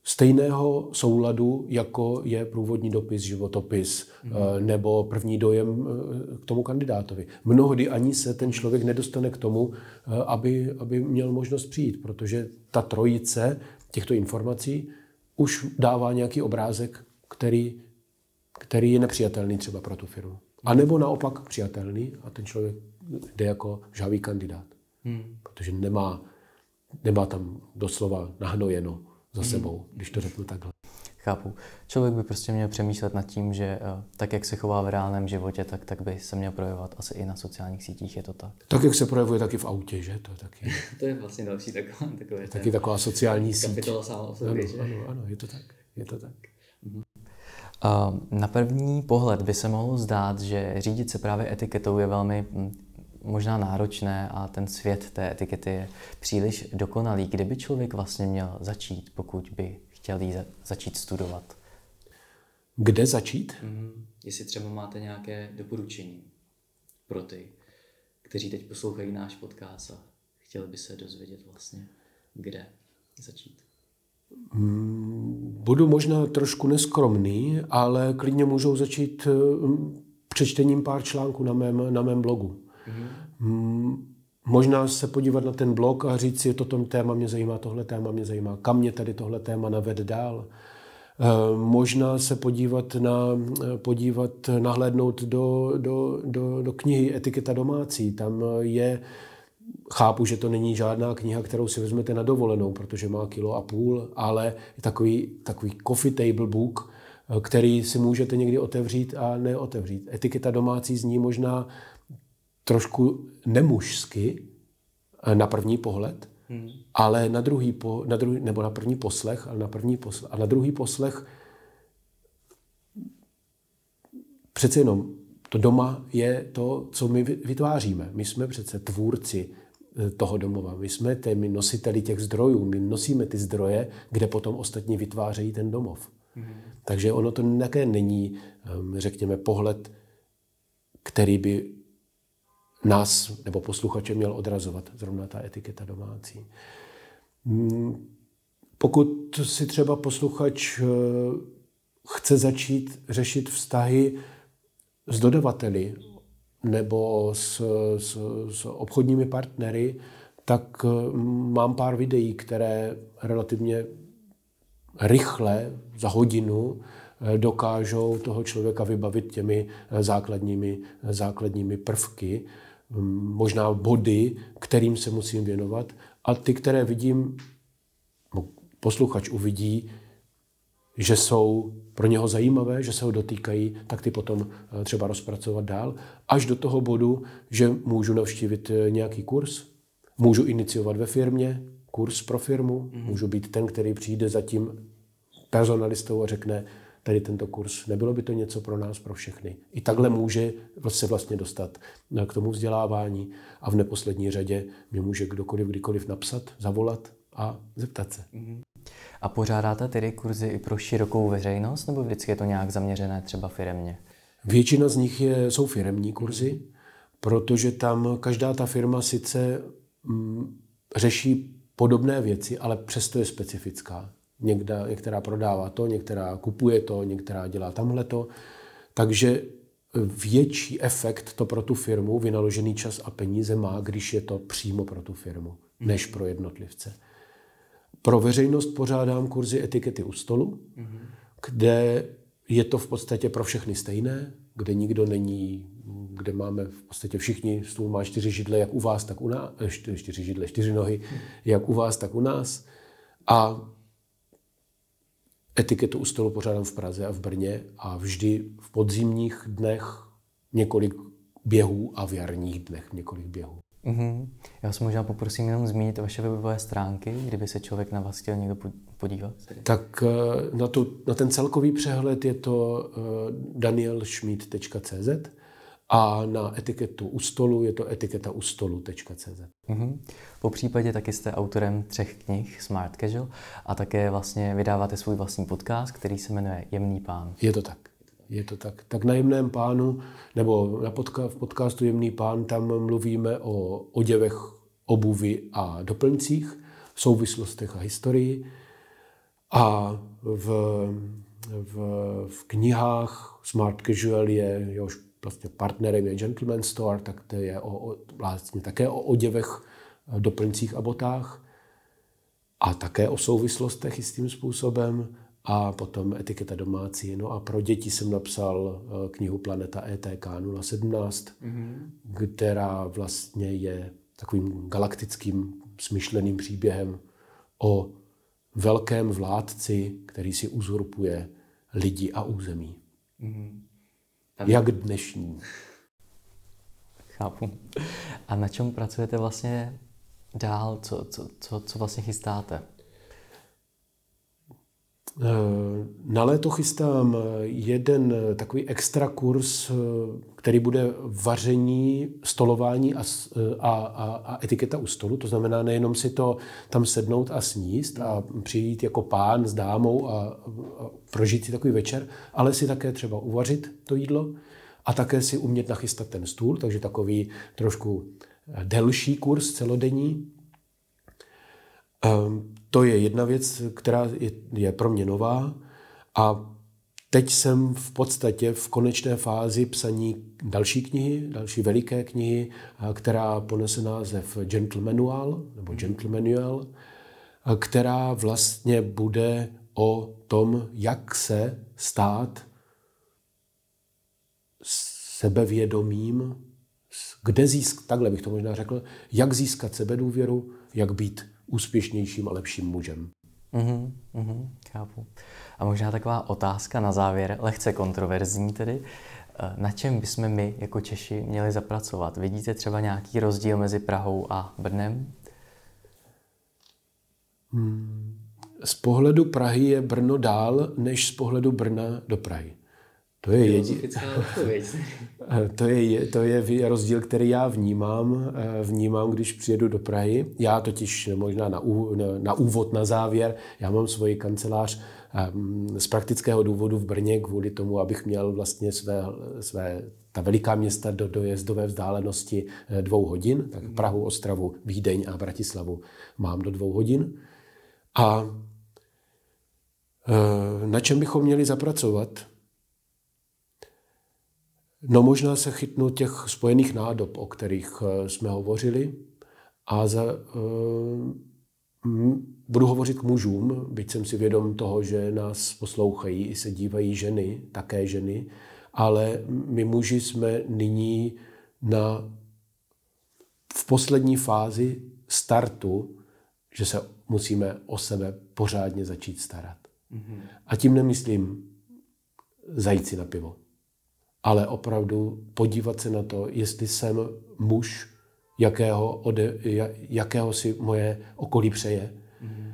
stejného souladu, jako je průvodní dopis, životopis mm. nebo první dojem eh, k tomu kandidátovi. Mnohdy ani se ten člověk nedostane k tomu, eh, aby, aby měl možnost přijít, protože ta trojice těchto informací už dává nějaký obrázek, který, který je nepřijatelný třeba pro tu firmu. A nebo naopak přijatelný a ten člověk jde jako žhavý kandidát. Hmm. Protože nemá, nemá tam doslova nahnojeno za hmm. sebou, když to řeknu takhle. Chápu. Člověk by prostě měl přemýšlet nad tím, že eh, tak, jak se chová v reálném životě, tak, tak by se měl projevovat asi i na sociálních sítích, je to tak. Tak, jak se projevuje taky v autě, že? To, taky. to je vlastně další taková, takové taky taková sociální síť. Kapitola sám o sobě, ano, ano, ano, je to tak. Je to tak. Mhm. Na první pohled by se mohlo zdát, že řídit se právě etiketou je velmi hm, možná náročné a ten svět té etikety je příliš dokonalý. Kde by člověk vlastně měl začít, pokud by chtěl jí začít studovat? Kde začít? Mm-hmm. Jestli třeba máte nějaké doporučení pro ty, kteří teď poslouchají náš podcast a chtěli by se dozvědět vlastně, kde začít. Mm, budu možná trošku neskromný, ale klidně můžou začít mm, přečtením pár článků na mém, na mém blogu. Mm-hmm. Možná se podívat na ten blog a říct si, toto téma mě zajímá, tohle téma mě zajímá, kam mě tady tohle téma navede dál. Eh, možná se podívat na, podívat, nahlédnout do, do, do, do knihy Etiketa domácí. Tam je, chápu, že to není žádná kniha, kterou si vezmete na dovolenou, protože má kilo a půl, ale je takový, takový coffee table book, eh, který si můžete někdy otevřít a neotevřít. Etiketa domácí zní možná trošku nemužsky eh, na první pohled, hmm. ale na druhý, po, na druhý, nebo na první poslech, ale na první poslech, a na druhý poslech přece jenom to doma je to, co my vytváříme. My jsme přece tvůrci eh, toho domova. My jsme těmi nositeli těch zdrojů. My nosíme ty zdroje, kde potom ostatní vytvářejí ten domov. Hmm. Takže ono to také není, ehm, řekněme, pohled, který by nás nebo posluchače měl odrazovat, zrovna ta etiketa domácí. Hmm, pokud si třeba posluchač eh, chce začít řešit vztahy s dodavateli nebo s, s, s obchodními partnery, tak mám pár videí, které relativně rychle, za hodinu, dokážou toho člověka vybavit těmi základními, základními prvky, možná body, kterým se musím věnovat. A ty, které vidím, posluchač uvidí, že jsou pro něho zajímavé, že se ho dotýkají, tak ty potom eh, třeba rozpracovat dál, až do toho bodu, že můžu navštívit eh, nějaký kurz, můžu iniciovat ve firmě kurz pro firmu, mm-hmm. můžu být ten, který přijde za tím personalistou a řekne, tady tento kurz, nebylo by to něco pro nás, pro všechny. I takhle může se vlastně dostat k tomu vzdělávání a v neposlední řadě mě může kdokoliv kdykoliv napsat, zavolat a zeptat se. Mm-hmm. A pořádáte tedy kurzy i pro širokou veřejnost, nebo vždycky je to nějak zaměřené třeba firemně? Většina z nich je, jsou firemní kurzy, protože tam každá ta firma sice mm, řeší podobné věci, ale přesto je specifická. Někda, některá prodává to, některá kupuje to, některá dělá tamhle to. Takže větší efekt to pro tu firmu, vynaložený čas a peníze má, když je to přímo pro tu firmu, než pro jednotlivce. Pro veřejnost pořádám kurzy etikety u stolu, kde je to v podstatě pro všechny stejné, kde nikdo není, kde máme v podstatě všichni, stůl má čtyři židle, jak u vás, tak u nás, eh, čtyři židle, čtyři nohy, jak u vás, tak u nás. A etiketu u stolu pořádám v Praze a v Brně a vždy v podzimních dnech několik běhů a v jarních dnech několik běhů. Mm-hmm. Já se možná poprosím jenom zmínit vaše webové stránky, kdyby se člověk na vás chtěl někdo podívat. Tak eh, na, tu, na ten celkový přehled je to eh, danielschmidt.cz a na etiketu u stolu je to etiketaustolu.cz. Mm-hmm. Po případě taky jste autorem třech knih Smart Casual a také vlastně vydáváte svůj vlastní podcast, který se jmenuje Jemný pán. Je to tak. Je to tak. Tak na Jemném pánu, nebo na podka, v podcastu Jemný pán, tam mluvíme o oděvech, obuvi a doplňcích, souvislostech a historii. A v, v, v knihách Smart Casual je, jehož vlastně partnerem je Gentleman Store, tak to je o, o, vlastně také o oděvech, doplňcích a botách a také o souvislostech jistým způsobem a potom etiketa domácí. No a pro děti jsem napsal eh, knihu Planeta ETK 017, mm-hmm. která vlastně je takovým galaktickým smyšleným příběhem o velkém vládci, který si uzurpuje lidi a území. Mm-hmm. Jak dnešní. Chápu. A na čem pracujete vlastně dál? Co, co, co, co vlastně chystáte? Eh, na léto chystám jeden takový extra kurz, eh, který bude vaření, stolování a, eh, a, a, a etiketa u stolu. To znamená nejenom si to tam sednout a sníst a přijít jako pán s dámou a, a prožít si takový večer, ale si také třeba uvařit to jídlo a také si umět nachystat ten stůl, takže takový trošku delší kurz celodenní. To je jedna věc, která je, je pro mě nová. A teď jsem v podstatě v konečné fázi psaní další knihy, další veliké knihy, která ponese název Gentlemanual nebo Gentlemanual, která vlastně bude o tom, jak se stát sebevědomým, kde získat, takhle bych to možná řekl, jak získat sebedůvěru, jak být úspěšnějším a lepším mužem. Mm-hmm, mm-hmm, chápu. A možná taková otázka na závěr, lehce kontroverzní tedy. Eh, na čem bychom my jako Češi měli zapracovat? Vidíte třeba nějaký rozdíl mezi Prahou a Brnem? Hmm. Z pohledu Prahy je Brno dál, než z pohledu Brna do Prahy. To je, jedi... to, je, to je rozdíl, který já vnímám, eh, vnímám, když přijedu do Prahy. Já totiž možná na, na úvod, na závěr, já mám svoji kancelář ehm, z praktického důvodu v Brně kvůli tomu, abych měl vlastně své, své ta veliká města do dojezdové vzdálenosti eh, dvou hodin, tak mhm. Prahu, Ostravu, Vídeň a Bratislavu mám do dvou hodin. A eh, na čem bychom měli zapracovat? No možná se chytnu těch spojených nádob, o kterých eh, jsme hovořili, A za, uh, budu hovořit k mužům, byť jsem si vědom toho, že nás poslouchají, i se dívají ženy, také ženy, ale my muži jsme nyní na, v poslední fázi startu, že se musíme o sebe pořádně začít starat. Mm-hmm. A tím nemyslím zajít si na pivo, ale opravdu podívat se na to, jestli jsem muž, jakého, ode, jakého si moje okolí přeje. Mm-hmm.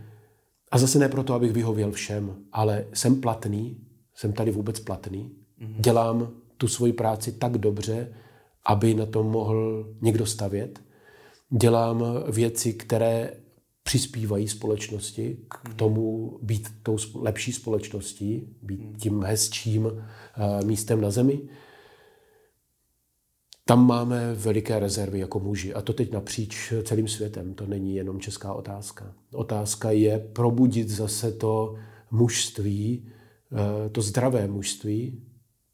A zase ne proto, abych vyhověl všem, ale jsem platný, jsem tady vůbec platný, mm-hmm. dělám tu svoji práci tak dobře, aby na tom mohl někdo stavět. Dělám věci, které přispívají společnosti k mhm. tomu být tou lepší společností, být mhm. tím hezčím eh, místem na zemi. Tam máme veliké rezervy jako muži. A to teď napříč celým světem. To není jenom česká otázka. Otázka je probudit zase to mužství, eh, to zdravé mužství,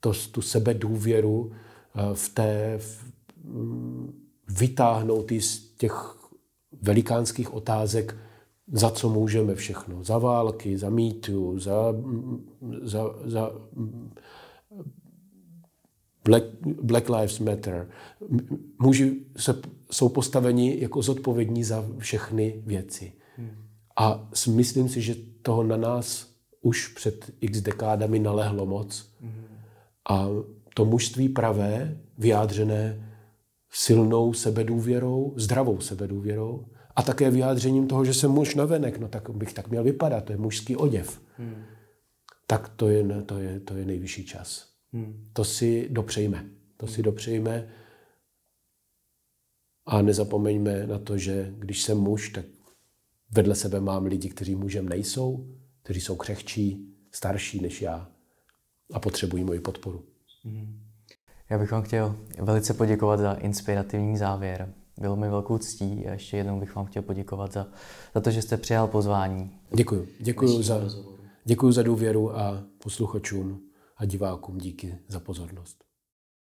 to, tu sebedůvěru eh, v té, v, mm, vytáhnout z těch velikánských otázek, za co můžeme všechno. Za války, za mýtu, za, za, za Black, Black Lives Matter. Muži se, jsou postaveni jako zodpovědní za všechny věci. A myslím si, že toho na nás už před x dekádami nalehlo moc. A to mužství pravé, vyjádřené silnou sebedůvěrou, zdravou sebedůvěrou a také vyjádřením toho, že jsem muž navenek, no tak bych tak měl vypadat, to je mužský oděv. Hmm. Tak to je, to, je, to je nejvyšší čas. Hmm. To si dopřejme. To hmm. si dopřejme a nezapomeňme na to, že když jsem muž, tak vedle sebe mám lidi, kteří mužem nejsou, kteří jsou křehčí, starší než já a potřebují moji podporu. Hmm. Já bych vám chtěl velice poděkovat za inspirativní závěr. Bylo mi velkou ctí a ještě jednou bych vám chtěl poděkovat za, za to, že jste přijal pozvání. Děkuji. Děkuji za, děkuji za důvěru a posluchačům a divákům díky za pozornost.